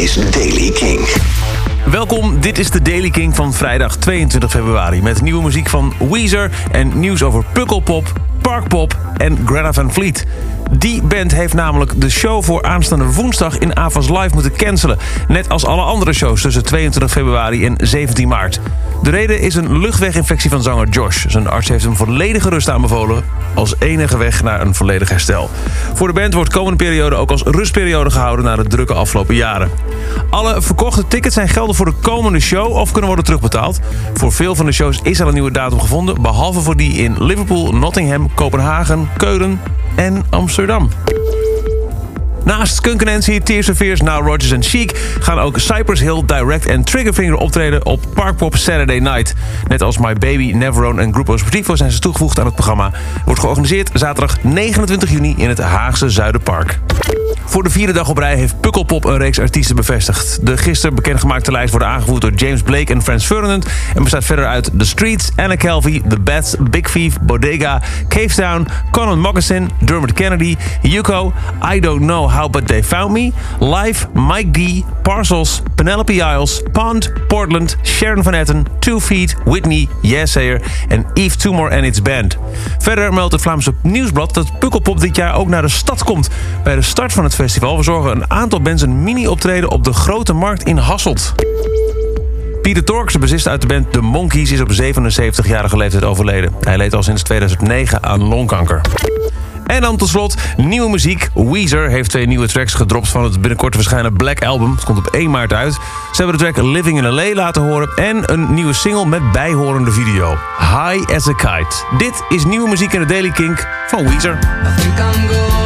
is Daily King. Welkom, dit is de Daily King van vrijdag 22 februari... met nieuwe muziek van Weezer en nieuws over Pukkelpop, Parkpop en Greta Van Fleet. Die band heeft namelijk de show voor aanstaande woensdag in Avas Live moeten cancelen. Net als alle andere shows tussen 22 februari en 17 maart. De reden is een luchtweginfectie van zanger Josh. Zijn arts heeft hem volledige rust aanbevolen als enige weg naar een volledig herstel. Voor de band wordt komende periode ook als rustperiode gehouden... na de drukke afgelopen jaren. Alle verkochte tickets zijn gelden voor de komende show of kunnen worden terugbetaald. Voor veel van de shows is al een nieuwe datum gevonden... behalve voor die in Liverpool, Nottingham, Kopenhagen, Keulen en Amsterdam. Naast Skunk Nancy, Tears of Fears, Now Rogers en Chic... gaan ook Cypress Hill, Direct en Triggerfinger optreden op Parkpop Saturday Night. Net als My Baby, Neverone en Grupo Sportivo zijn ze toegevoegd aan het programma. Wordt georganiseerd zaterdag 29 juni in het Haagse Zuiderpark. Voor de vierde dag op rij heeft Pukkelpop een reeks artiesten bevestigd. De gisteren bekendgemaakte lijst wordt aangevoerd door James Blake en Frans Ferdinand... en bestaat verder uit The Streets, Anna Kelvy, The Bats, Big Thief, Bodega... Cavetown, Conan Moccasin, Dermot Kennedy, Yuko... I Don't Know How But They Found Me... Live, Mike D, Parcels, Penelope Isles, Pond, Portland... Sharon Van Etten, Two Feet, Whitney, Yes Sayer en Eve Tumor and Its Band. Verder meldt het Vlaamse Nieuwsblad dat Pukkelpop dit jaar ook naar de stad komt. Bij de start van het festival verzorgen een aantal bands een mini-optreden op de Grote Markt in Hasselt. Pieter Torks, de bassist uit de band The Monkeys, is op 77-jarige leeftijd overleden. Hij leed al sinds 2009 aan longkanker. En dan tot slot nieuwe muziek. Weezer heeft twee nieuwe tracks gedropt van het binnenkort verschijnen Black Album. Het komt op 1 maart uit. Ze hebben de track Living in L.A. laten horen... en een nieuwe single met bijhorende video. High as a Kite. Dit is nieuwe muziek in de Daily Kink van Weezer. I think I'm going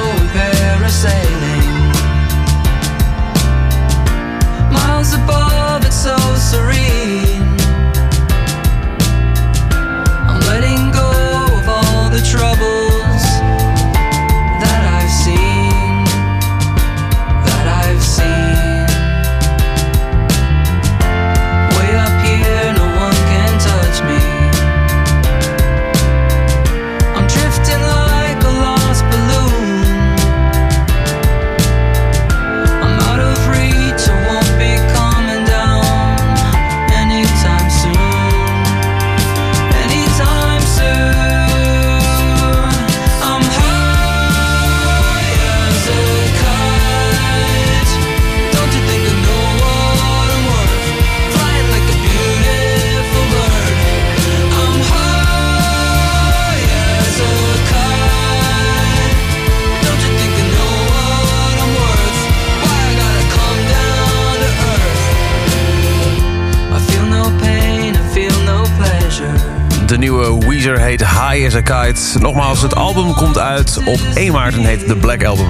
De nieuwe Weezer heet High as a Kite. Nogmaals, het album komt uit op 1 maart en heet The Black Album.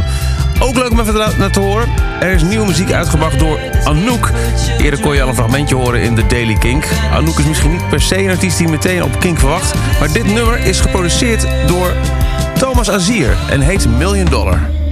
Ook leuk om even naar te horen. Er is nieuwe muziek uitgebracht door Anouk. Eerder kon je al een fragmentje horen in de Daily Kink. Anouk is misschien niet per se een artiest die meteen op Kink verwacht. Maar dit nummer is geproduceerd door Thomas Azier en heet Million Dollar.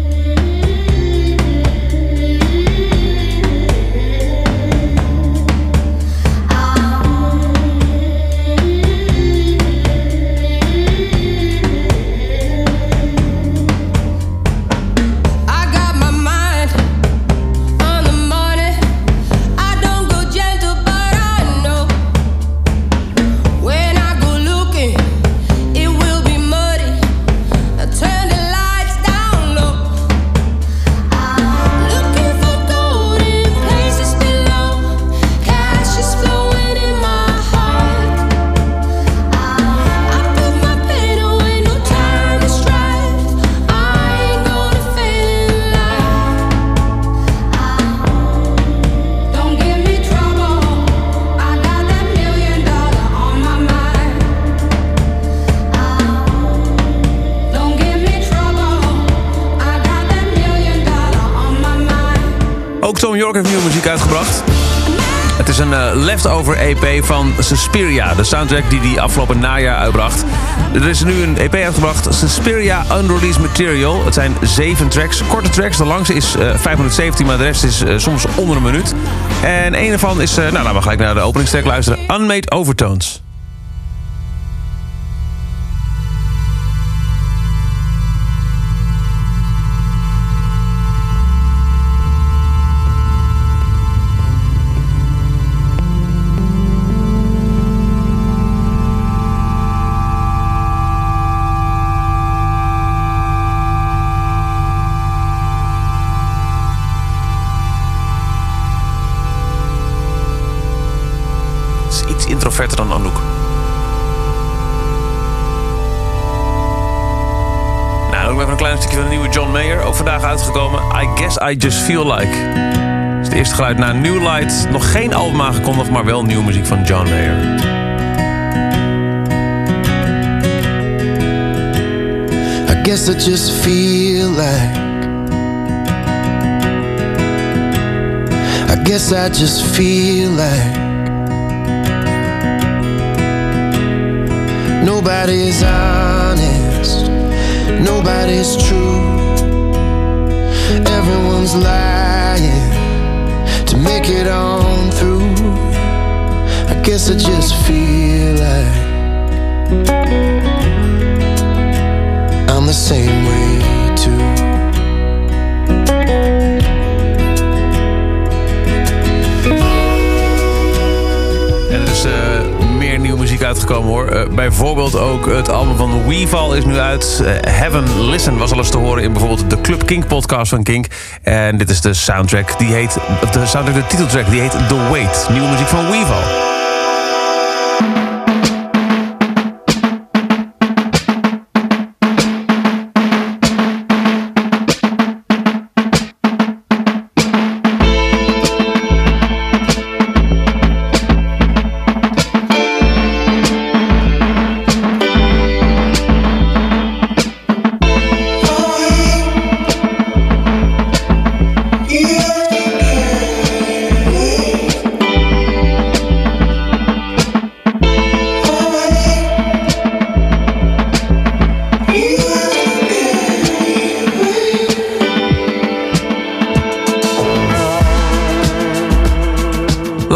Tom York heeft nieuwe muziek uitgebracht. Het is een eh, leftover EP van Suspiria, de soundtrack die hij afgelopen najaar uitbracht. Er is nu een EP uitgebracht, Suspiria Unreleased Material. Het zijn zeven tracks, korte tracks. De langste is eh 517, maar de rest is eh, soms onder een minuut. En een ervan is, eh, nou laten we gelijk naar de openingstrack luisteren, Unmade Overtones. Introverter dan Anouk. Nou, ook even een klein stukje van de nieuwe John Mayer. Ook vandaag uitgekomen. I Guess I Just Feel Like. Dat is het eerste geluid naar New Light. Nog geen album aangekondigd, maar wel nieuwe muziek van John Mayer. I guess I just feel like. I guess I just feel like. Nobody's honest, nobody's true. Meer nieuwe muziek uitgekomen hoor. Eh, bijvoorbeeld ook het album van Weeval is nu uit. Eh, Heaven Listen was al eens te horen in bijvoorbeeld de Club Kink podcast van Kink. En dit is de soundtrack, die heet, de soundtrack, de titeltrack, die heet The Wait. Nieuwe muziek van Weeval.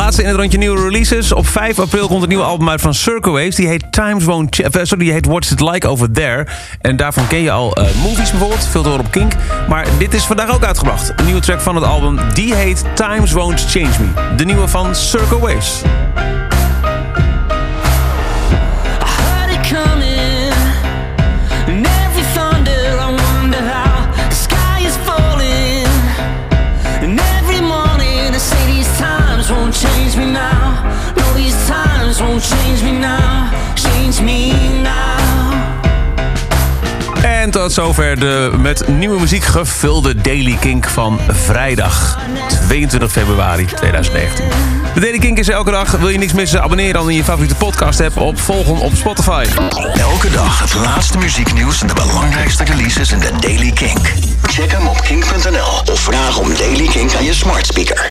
Laatste in het rondje nieuwe releases. Op 5 april komt een nieuwe album uit van Circle Waves. Die heet Times Won't eh, Sorry, die heet What's It Like Over There. En daarvan ken je al eh, movies bijvoorbeeld. Veel te horen op Kink. Maar dit is vandaag ook uitgebracht. Een nieuwe track van het album. Die heet Times Won't Change Me. De nieuwe van Circle Waves. Tot zover de met nieuwe muziek gevulde Daily Kink van vrijdag 22 februari 2019. De Daily Kink is elke dag. Wil je niks missen? Abonneer dan in je favoriete podcast app op volgen op Spotify. Elke dag het laatste muzieknieuws en de belangrijkste releases in de Daily Kink. Check hem op kink.nl of vraag om Daily Kink aan je smart speaker.